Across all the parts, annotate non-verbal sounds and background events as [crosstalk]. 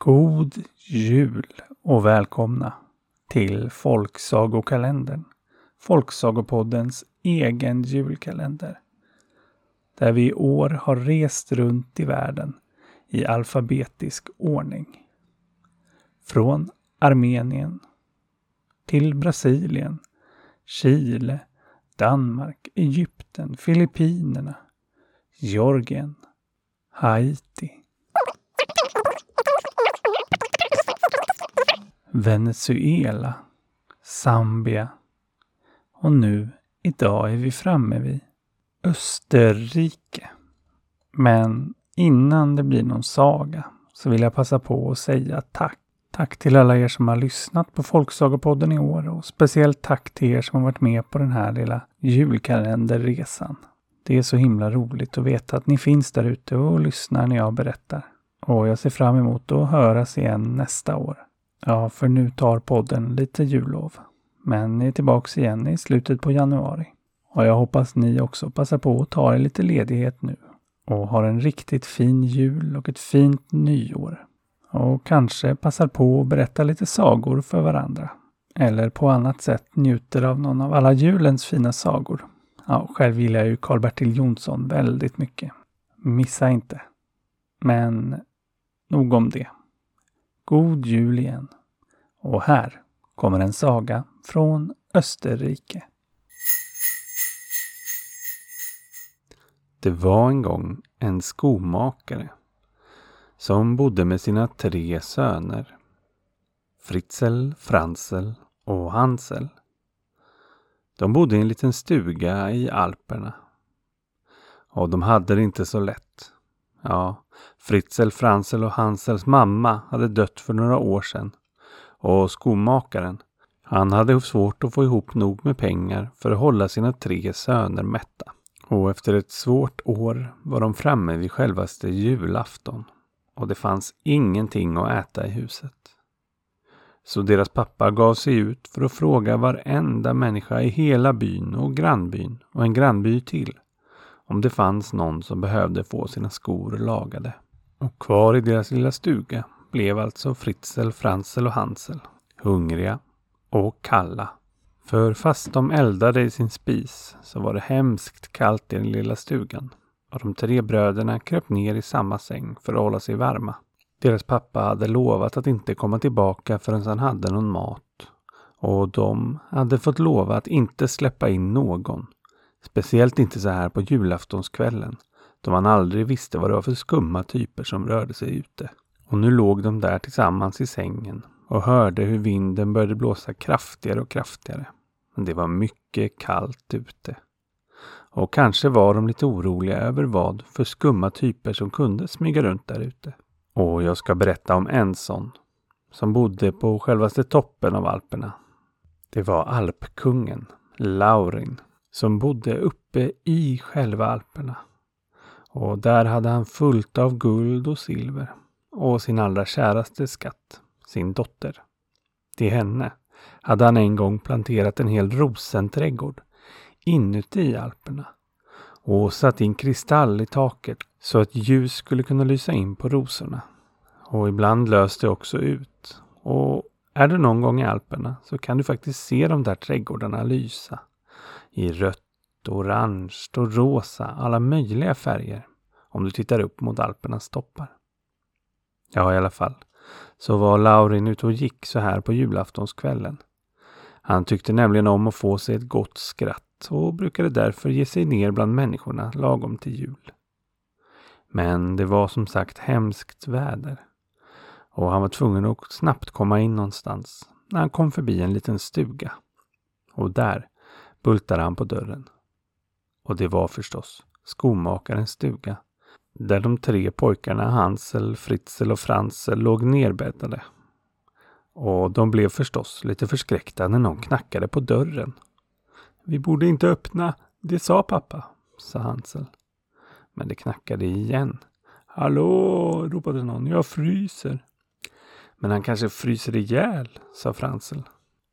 God jul och välkomna till Folksagokalendern. Folksagopoddens egen julkalender. Där vi i år har rest runt i världen i alfabetisk ordning. Från Armenien till Brasilien, Chile, Danmark, Egypten, Filippinerna, Georgien, Haiti, Venezuela, Zambia och nu idag är vi framme vid Österrike. Men innan det blir någon saga så vill jag passa på att säga tack. Tack till alla er som har lyssnat på Folksagopodden i år och speciellt tack till er som har varit med på den här lilla julkalenderresan. Det är så himla roligt att veta att ni finns där ute och lyssnar när jag berättar. Och jag ser fram emot att höras igen nästa år. Ja, för nu tar podden lite jullov. Men ni är tillbaks igen i slutet på januari. Och jag hoppas ni också passar på att ta er lite ledighet nu. Och har en riktigt fin jul och ett fint nyår. Och kanske passar på att berätta lite sagor för varandra. Eller på annat sätt njuter av någon av alla julens fina sagor. Ja, själv gillar jag ju Karl-Bertil Jonsson väldigt mycket. Missa inte. Men nog om det. God jul igen. Och här kommer en saga från Österrike. Det var en gång en skomakare som bodde med sina tre söner. Fritzl, Franzel och Hansel. De bodde i en liten stuga i Alperna. Och de hade det inte så lätt. Ja, Fritzl, Franzl och Hansels mamma hade dött för några år sedan. Och skomakaren, han hade svårt att få ihop nog med pengar för att hålla sina tre söner mätta. Och efter ett svårt år var de framme vid självaste julafton. Och det fanns ingenting att äta i huset. Så deras pappa gav sig ut för att fråga varenda människa i hela byn och grannbyn och en grannby till om det fanns någon som behövde få sina skor lagade. Och kvar i deras lilla stuga blev alltså Fritzl, Franzl och Hansel hungriga och kalla. För fast de eldade i sin spis så var det hemskt kallt i den lilla stugan och de tre bröderna kröp ner i samma säng för att hålla sig varma. Deras pappa hade lovat att inte komma tillbaka förrän han hade någon mat. Och de hade fått lova att inte släppa in någon. Speciellt inte så här på julaftonskvällen. Då man aldrig visste vad det var för skumma typer som rörde sig ute. Och nu låg de där tillsammans i sängen och hörde hur vinden började blåsa kraftigare och kraftigare. Men det var mycket kallt ute. Och kanske var de lite oroliga över vad för skumma typer som kunde smyga runt där ute. Och jag ska berätta om en sån. Som bodde på självaste toppen av Alperna. Det var alpkungen, Laurin, som bodde uppe i själva Alperna. Och där hade han fullt av guld och silver och sin allra käraste skatt, sin dotter. Till henne hade han en gång planterat en hel rosenträdgård inuti Alperna och satt in kristall i taket så att ljus skulle kunna lysa in på rosorna. Och ibland löste det också ut. Och är du någon gång i Alperna så kan du faktiskt se de där trädgårdarna lysa. I rött, orange och rosa, alla möjliga färger. Om du tittar upp mot Alpernas toppar. Ja, i alla fall. Så var Laurin ute och gick så här på julaftonskvällen. Han tyckte nämligen om att få sig ett gott skratt och brukade därför ge sig ner bland människorna lagom till jul. Men det var som sagt hemskt väder. Och han var tvungen att snabbt komma in någonstans när han kom förbi en liten stuga. Och där bultade han på dörren. Och det var förstås skomakarens stuga. Där de tre pojkarna Hansel, Fritzl och Franzel låg nerbäddade. Och de blev förstås lite förskräckta när någon knackade på dörren vi borde inte öppna, det sa pappa, sa Hansel. Men det knackade igen. Hallå, ropade någon, jag fryser. Men han kanske fryser ihjäl, sa Fransel.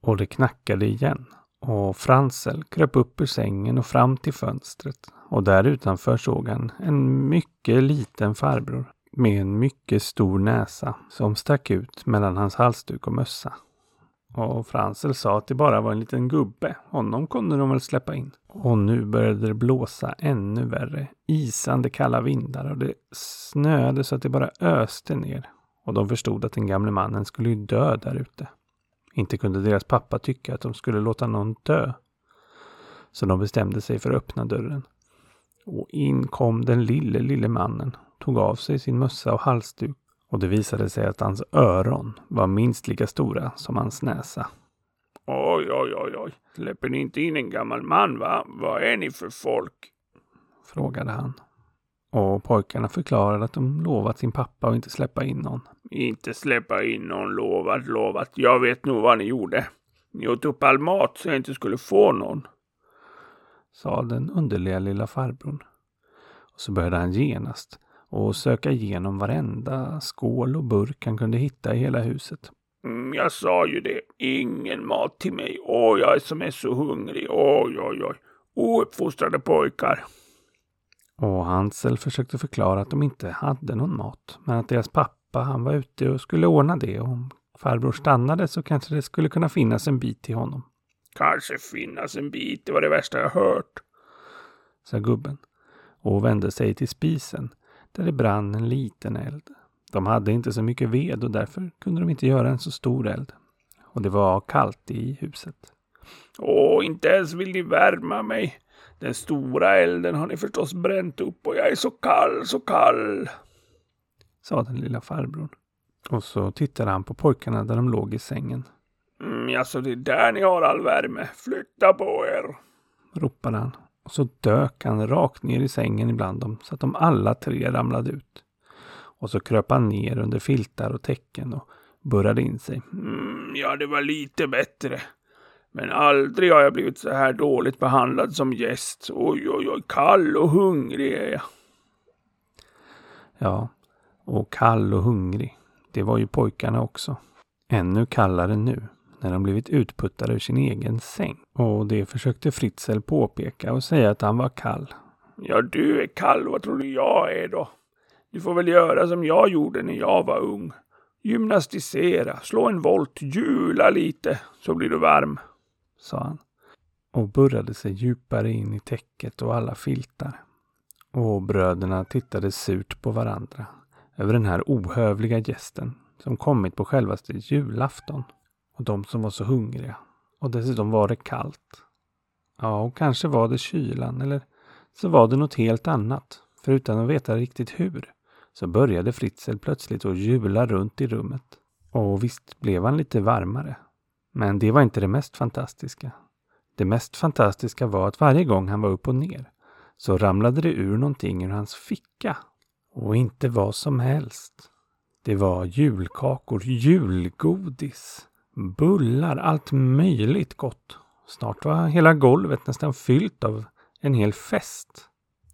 Och det knackade igen. Och Fransel kröp upp ur sängen och fram till fönstret. Och där utanför såg han en mycket liten farbror. med en mycket stor näsa som stack ut mellan hans halsduk och mössa. Och Fransel sa att det bara var en liten gubbe. Honom kunde de väl släppa in. Och nu började det blåsa ännu värre. Isande kalla vindar och det snöade så att det bara öste ner. Och de förstod att den gamle mannen skulle ju dö där ute. Inte kunde deras pappa tycka att de skulle låta någon dö. Så de bestämde sig för att öppna dörren. Och in kom den lille, lille mannen, tog av sig sin mössa och halsduk och det visade sig att hans öron var minst lika stora som hans näsa. Oj, oj, oj, oj. Släpper ni inte in en gammal man, va? Vad är ni för folk? Frågade han. Och pojkarna förklarade att de lovat sin pappa att inte släppa in någon. Inte släppa in någon, lovat, lovat. Jag vet nog vad ni gjorde. Ni åt upp all mat så jag inte skulle få någon. Sa den underliga lilla farbrorn. Och så började han genast och söka igenom varenda skål och burk han kunde hitta i hela huset. Mm, jag sa ju det. Ingen mat till mig. Åh, jag som är så hungrig. Oj, oj, oj. Ouppfostrade pojkar. Och Hansel försökte förklara att de inte hade någon mat. Men att deras pappa, han var ute och skulle ordna det. Och om farbror stannade så kanske det skulle kunna finnas en bit till honom. Kanske finnas en bit, det var det värsta jag hört. Sa gubben. Och vände sig till spisen där det brann en liten eld. De hade inte så mycket ved och därför kunde de inte göra en så stor eld. Och det var kallt i huset. Åh, inte ens vill ni värma mig. Den stora elden har ni förstås bränt upp och jag är så kall, så kall. Sa den lilla farbrorn. Och så tittade han på pojkarna där de låg i sängen. Mm, alltså det är där ni har all värme. Flytta på er. Ropade han och så dök han rakt ner i sängen ibland dem så att de alla tre ramlade ut. Och så kröp han ner under filtar och täcken och burrade in sig. Mm, ja, det var lite bättre. Men aldrig har jag blivit så här dåligt behandlad som gäst. Oj, oj, oj, kall och hungrig är jag. Ja, och kall och hungrig. Det var ju pojkarna också. Ännu kallare nu när de blivit utputtade ur sin egen säng. Och det försökte Fritzl påpeka och säga att han var kall. Ja, du är kall. Vad tror du jag är då? Du får väl göra som jag gjorde när jag var ung. Gymnastisera, slå en volt, jula lite, så blir du varm. Sa han. Och burrade sig djupare in i täcket och alla filtar. Och bröderna tittade surt på varandra över den här ohövliga gästen som kommit på självaste julafton. Och de som var så hungriga. Och dessutom var det kallt. Ja, och kanske var det kylan eller så var det något helt annat. För utan att veta riktigt hur så började Fritzl plötsligt att jula runt i rummet. Och visst blev han lite varmare. Men det var inte det mest fantastiska. Det mest fantastiska var att varje gång han var upp och ner så ramlade det ur någonting ur hans ficka. Och inte vad som helst. Det var julkakor, julgodis, bullar, allt möjligt gott. Snart var hela golvet nästan fyllt av en hel fest.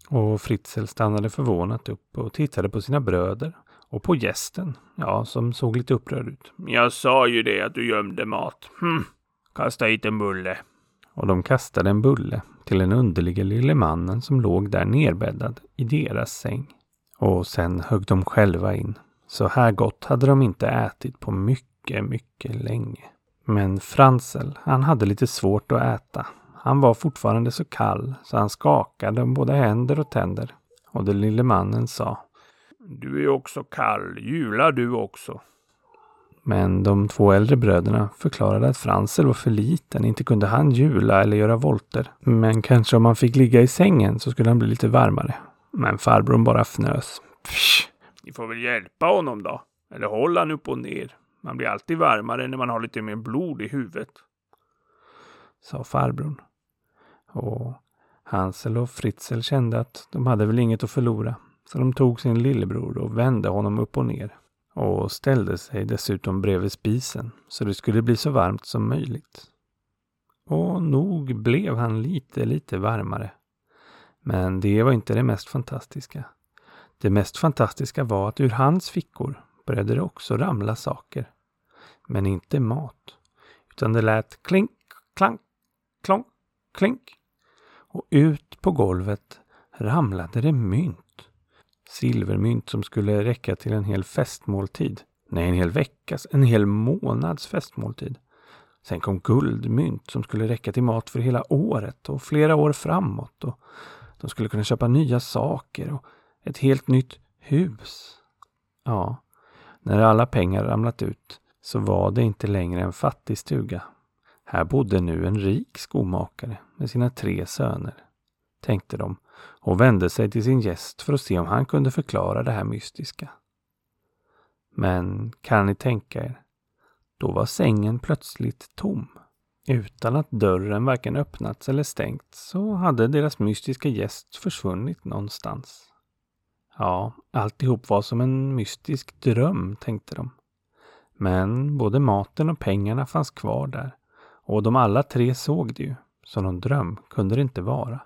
Och Fritzl stannade förvånat upp och tittade på sina bröder och på gästen, ja, som såg lite upprörd ut. Jag sa ju det att du gömde mat. Hm, kasta hit en bulle. Och de kastade en bulle till den underliga lille mannen som låg där nerbäddad i deras säng. Och sen högg de själva in. Så här gott hade de inte ätit på mycket, mycket länge. Men Fransel, han hade lite svårt att äta. Han var fortfarande så kall så han skakade om både händer och tänder. Och den lille mannen sa Du är också kall, jula du också. Men de två äldre bröderna förklarade att Fransel var för liten, inte kunde han jula eller göra volter. Men kanske om han fick ligga i sängen så skulle han bli lite varmare. Men farbrorn bara fnös. Psh, Ni får väl hjälpa honom då. Eller hålla han upp och ner. Man blir alltid varmare när man har lite mer blod i huvudet. Sa farbrorn. Och Hansel och Fritzl kände att de hade väl inget att förlora. Så de tog sin lillebror och vände honom upp och ner. Och ställde sig dessutom bredvid spisen så det skulle bli så varmt som möjligt. Och nog blev han lite, lite varmare. Men det var inte det mest fantastiska. Det mest fantastiska var att ur hans fickor började det också ramla saker. Men inte mat. Utan det lät klink, klank, klonk, klink. Och ut på golvet ramlade det mynt. silvermynt som skulle räcka till en hel festmåltid. Nej, en hel veckas, en hel månads festmåltid. Sen kom guldmynt som skulle räcka till mat för hela året och flera år framåt. Och de skulle kunna köpa nya saker och ett helt nytt hus. Ja, när alla pengar ramlat ut så var det inte längre en fattig stuga. Här bodde nu en rik skomakare med sina tre söner, tänkte de och vände sig till sin gäst för att se om han kunde förklara det här mystiska. Men kan ni tänka er? Då var sängen plötsligt tom. Utan att dörren varken öppnats eller stängts så hade deras mystiska gäst försvunnit någonstans. Ja, alltihop var som en mystisk dröm, tänkte de. Men både maten och pengarna fanns kvar där och de alla tre såg det ju, så någon dröm kunde det inte vara.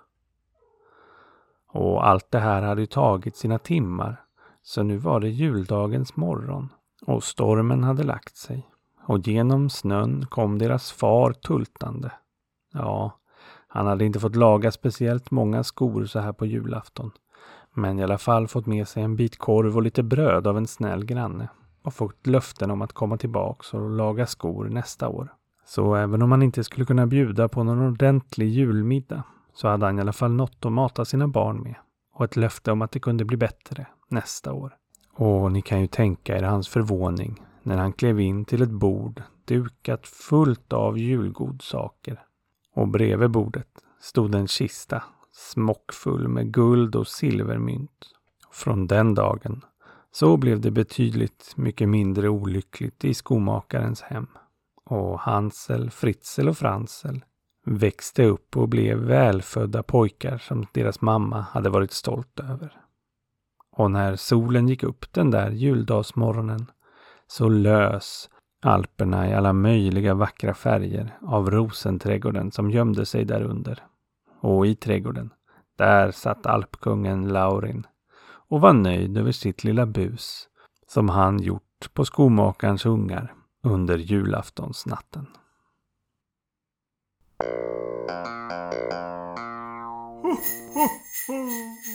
Och allt det här hade ju tagit sina timmar, så nu var det juldagens morgon och stormen hade lagt sig och genom snön kom deras far tultande. Ja, han hade inte fått laga speciellt många skor så här på julafton. Men i alla fall fått med sig en bit korv och lite bröd av en snäll granne och fått löften om att komma tillbaks och laga skor nästa år. Så även om han inte skulle kunna bjuda på någon ordentlig julmiddag så hade han i alla fall något att mata sina barn med och ett löfte om att det kunde bli bättre nästa år. Och ni kan ju tänka er hans förvåning när han klev in till ett bord dukat fullt av julgodsaker. Och bredvid bordet stod en kista smockfull med guld och silvermynt. Från den dagen så blev det betydligt mycket mindre olyckligt i skomakarens hem. Och Hansel, Fritzl och Fransel växte upp och blev välfödda pojkar som deras mamma hade varit stolt över. Och när solen gick upp den där juldagsmorgonen så lös Alperna i alla möjliga vackra färger av rosenträdgården som gömde sig därunder. Och i trädgården, där satt alpkungen Laurin och var nöjd över sitt lilla bus som han gjort på skomakarens ungar under julaftonsnatten. [laughs]